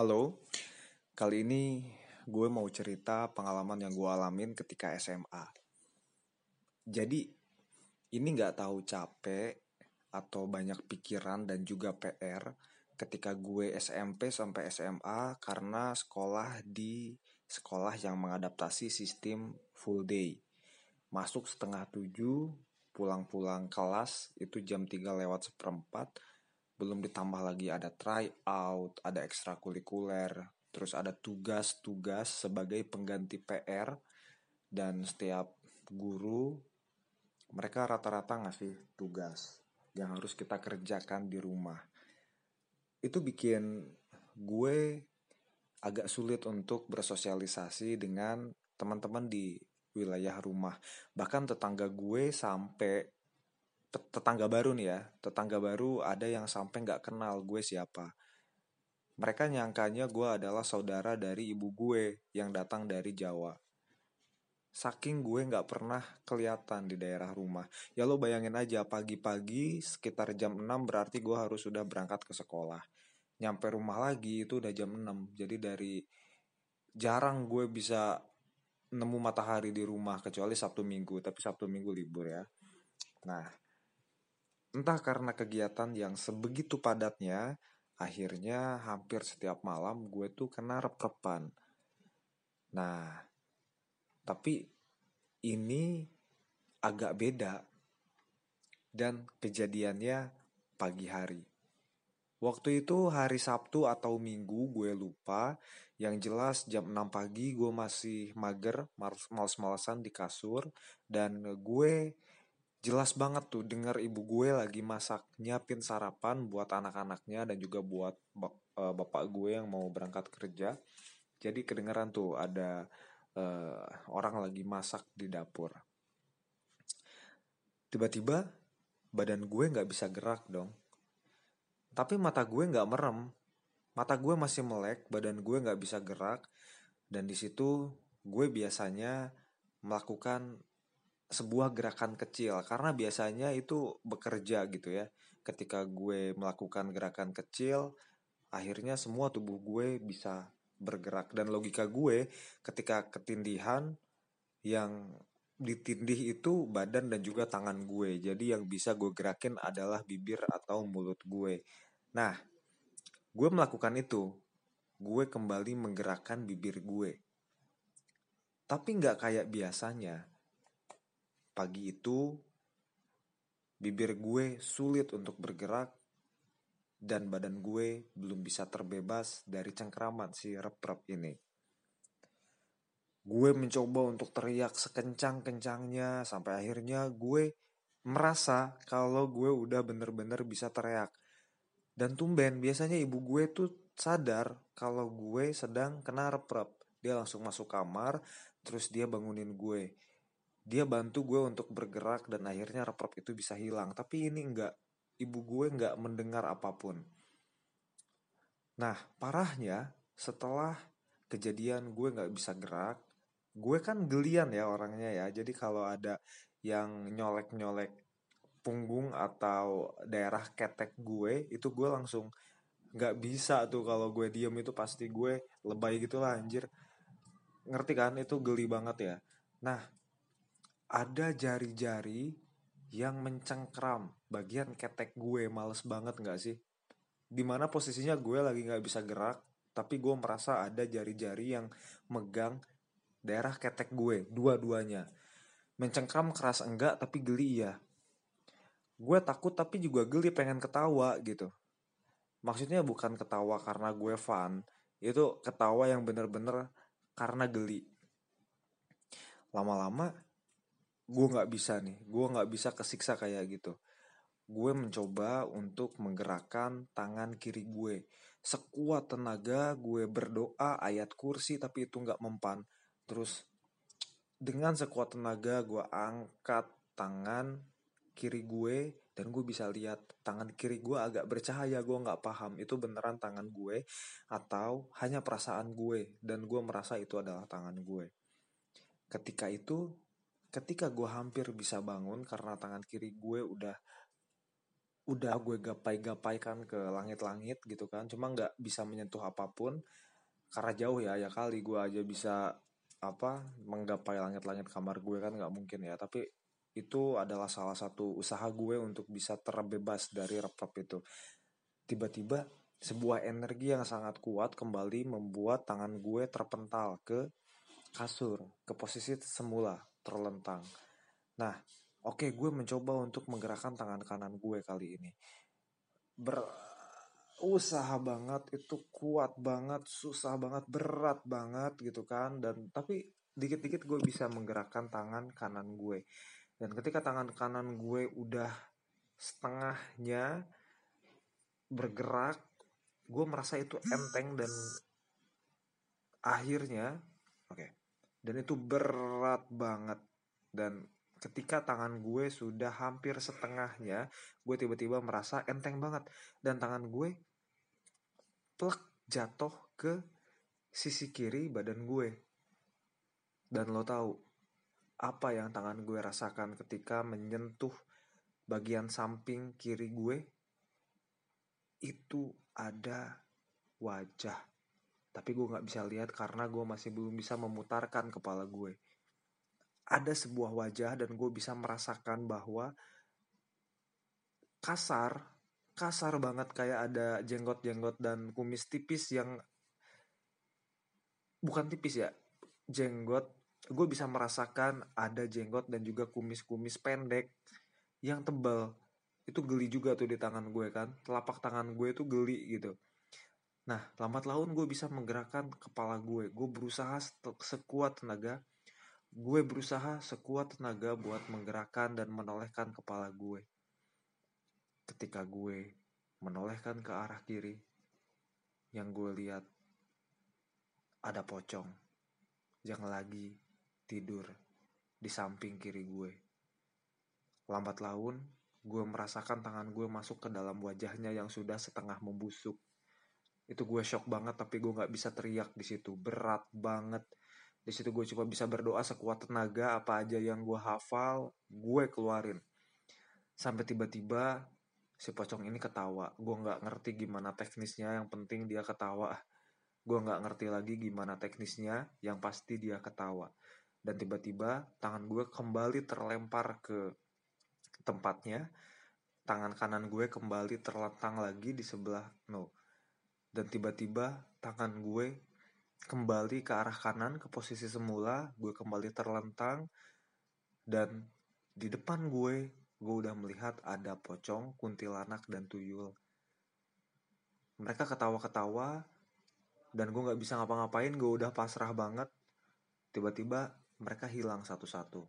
Halo, kali ini gue mau cerita pengalaman yang gue alamin ketika SMA. Jadi, ini gak tahu capek atau banyak pikiran dan juga PR ketika gue SMP sampai SMA karena sekolah di sekolah yang mengadaptasi sistem full day. Masuk setengah tujuh, pulang-pulang kelas itu jam 3 lewat seperempat, belum ditambah lagi ada try out, ada ekstrakurikuler, terus ada tugas-tugas sebagai pengganti PR dan setiap guru mereka rata-rata ngasih tugas yang harus kita kerjakan di rumah. Itu bikin gue agak sulit untuk bersosialisasi dengan teman-teman di wilayah rumah. Bahkan tetangga gue sampai tetangga baru nih ya, tetangga baru ada yang sampai nggak kenal gue siapa. Mereka nyangkanya gue adalah saudara dari ibu gue yang datang dari Jawa. Saking gue nggak pernah kelihatan di daerah rumah. Ya lo bayangin aja pagi-pagi sekitar jam 6 berarti gue harus sudah berangkat ke sekolah. Nyampe rumah lagi itu udah jam 6. Jadi dari jarang gue bisa nemu matahari di rumah kecuali Sabtu Minggu, tapi Sabtu Minggu libur ya. Nah, Entah karena kegiatan yang sebegitu padatnya, akhirnya hampir setiap malam gue tuh kena rep-repan. Nah, tapi ini agak beda dan kejadiannya pagi hari. Waktu itu hari Sabtu atau Minggu gue lupa. Yang jelas jam 6 pagi gue masih mager, males-malesan di kasur. Dan gue jelas banget tuh denger ibu gue lagi masak nyiapin sarapan buat anak-anaknya dan juga buat uh, bapak gue yang mau berangkat kerja. Jadi kedengeran tuh ada uh, orang lagi masak di dapur. Tiba-tiba badan gue nggak bisa gerak dong. Tapi mata gue nggak merem. Mata gue masih melek badan gue nggak bisa gerak. Dan di situ gue biasanya melakukan sebuah gerakan kecil karena biasanya itu bekerja gitu ya. Ketika gue melakukan gerakan kecil, akhirnya semua tubuh gue bisa bergerak dan logika gue ketika ketindihan yang ditindih itu badan dan juga tangan gue. Jadi yang bisa gue gerakin adalah bibir atau mulut gue. Nah, gue melakukan itu. Gue kembali menggerakkan bibir gue. Tapi nggak kayak biasanya Pagi itu, bibir gue sulit untuk bergerak dan badan gue belum bisa terbebas dari cengkraman si rep-rep ini. Gue mencoba untuk teriak sekencang-kencangnya sampai akhirnya gue merasa kalau gue udah bener-bener bisa teriak. Dan tumben biasanya ibu gue tuh sadar kalau gue sedang kena rep-rep. Dia langsung masuk kamar, terus dia bangunin gue dia bantu gue untuk bergerak dan akhirnya rep itu bisa hilang. Tapi ini enggak ibu gue enggak mendengar apa pun. Nah parahnya setelah kejadian gue nggak bisa gerak gue kan gelian ya orangnya ya. Jadi kalau ada yang nyolek nyolek punggung atau daerah ketek gue itu gue langsung nggak bisa tuh kalau gue diem. Itu pasti gue lebay gitu lah anjir. Ngerti kan? Itu geli banget ya. Nah ada jari-jari yang mencengkram. Bagian ketek gue males banget gak sih? Di mana posisinya gue lagi gak bisa gerak tapi gue merasa ada jari-jari yang megang daerah ketek gue dua-duanya. Mencengkram keras enggak tapi geli ya gue takut tapi juga geli pengen ketawa gitu. Maksudnya bukan ketawa karena gue fun itu ketawa yang bener-bener karena geli. Lama-lama gue nggak bisa nih gue nggak bisa kesiksa kayak gitu. Gue mencoba untuk menggerakkan tangan kiri gue sekuat tenaga gue berdoa ayat kursi tapi itu nggak mempan. Terus dengan sekuat tenaga gue angkat tangan kiri gue dan gue bisa lihat tangan kiri gue agak bercahaya gue nggak paham itu beneran tangan gue atau hanya perasaan gue dan gue merasa itu adalah tangan gue ketika itu ketika gue hampir bisa bangun karena tangan kiri gue udah udah gue gapai-gapaikan ke langit-langit gitu kan. Cuma nggak bisa menyentuh apa pun karena jauh ya ya kali gue aja bisa apa menggapai langit-langit kamar gue kan nggak mungkin ya. Tapi itu adalah salah satu usaha gue untuk bisa terbebas dari repop itu. Tiba-tiba sebuah energi yang sangat kuat kembali membuat tangan gue terpental ke kasur ke posisi semula terlentang. Nah oke okay, gue mencoba untuk menggerakkan tangan kanan gue kali ini. Berusaha banget itu kuat banget susah banget berat banget gitu kan. Dan tapi dikit-dikit gue bisa menggerakkan tangan kanan gue. Dan ketika tangan kanan gue udah setengahnya bergerak gue merasa itu enteng dan akhirnya oke okay, dan itu berat banget. Dan ketika tangan gue sudah hampir setengahnya gue tiba-tiba merasa enteng banget. Dan tangan gue plek jatuh ke sisi kiri badan gue. Dan lo tahu apa yang tangan gue rasakan ketika menyentuh bagian samping kiri gue? Itu ada wajah tapi gue nggak bisa lihat karena gue masih belum bisa memutarkan kepala gue. Ada sebuah wajah dan gue bisa merasakan bahwa kasar kasar banget kayak ada jenggot-jenggot dan kumis tipis yang bukan tipis ya jenggot. Gue bisa merasakan ada jenggot dan juga kumis-kumis pendek yang tebal. Itu geli juga tuh di tangan gue kan telapak tangan gue itu geli gitu nah lambat laun gue bisa menggerakkan kepala gue gue berusaha sekuat tenaga Gue berusaha sekuat tenaga buat menggerakkan dan menolehkan kepala gue. Ketika gue menolehkan ke arah kiri, yang gue lihat ada pocong yang lagi tidur di samping kiri gue. Lambat laun, gue merasakan tangan gue masuk ke dalam wajahnya yang sudah setengah membusuk. Itu gue shock banget tapi gue gak bisa teriak di situ. Berat banget. Di situ gue cuma bisa berdoa sekuat tenaga apa aja yang gue hafal gue keluarin. Sampai tiba-tiba si pocong ini ketawa. Gue nggak ngerti gimana teknisnya yang penting dia ketawa. Gue nggak ngerti lagi gimana teknisnya yang pasti dia ketawa. Dan tiba-tiba tangan gue kembali terlempar ke tempatnya. Tangan kanan gue kembali terlentang lagi di sebelah no dan tiba-tiba tangan gue kembali ke arah kanan ke posisi semula gue kembali terlentang dan di depan gue gue udah melihat ada pocong kuntilanak dan tuyul. Mereka ketawa-ketawa dan gue nggak bisa ngapa-ngapain gue udah pasrah banget. Tiba-tiba mereka hilang satu-satu.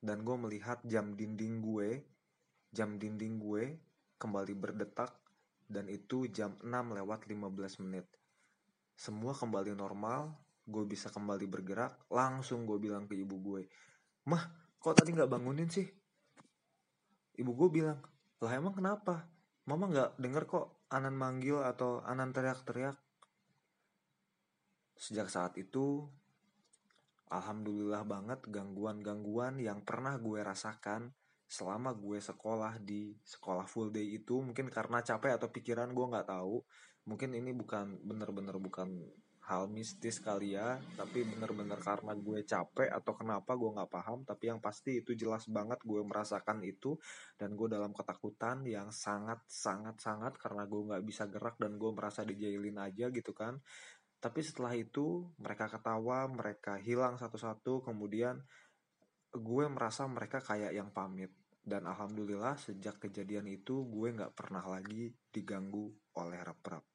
Dan gue melihat jam dinding gue jam dinding gue kembali berdetak dan itu jam 6 lewat 15 menit. Semua kembali normal gue bisa kembali bergerak langsung gue bilang ke ibu gue mah kok tadi nggak bangunin sih? Ibu gue bilang lah emang kenapa? Mama nggak denger kok Anan manggil atau Anan teriak-teriak. Sejak saat itu alhamdulillah banget gangguan-gangguan yang pernah gue rasakan selama gue sekolah di sekolah full day itu mungkin karena capek atau pikiran gue nggak tahu. Mungkin ini bukan bener-bener bukan hal mistis kali ya tapi bener-bener karena gue capek atau kenapa gue nggak paham tapi yang pasti itu jelas banget gue merasakan itu dan gue dalam ketakutan yang sangat sangat sangat karena gue nggak bisa gerak dan gue merasa dijailin aja gitu kan. Tapi setelah itu mereka ketawa mereka hilang satu-satu kemudian gue merasa mereka kayak yang pamit dan alhamdulillah sejak kejadian itu gue nggak pernah lagi diganggu oleh rep-rep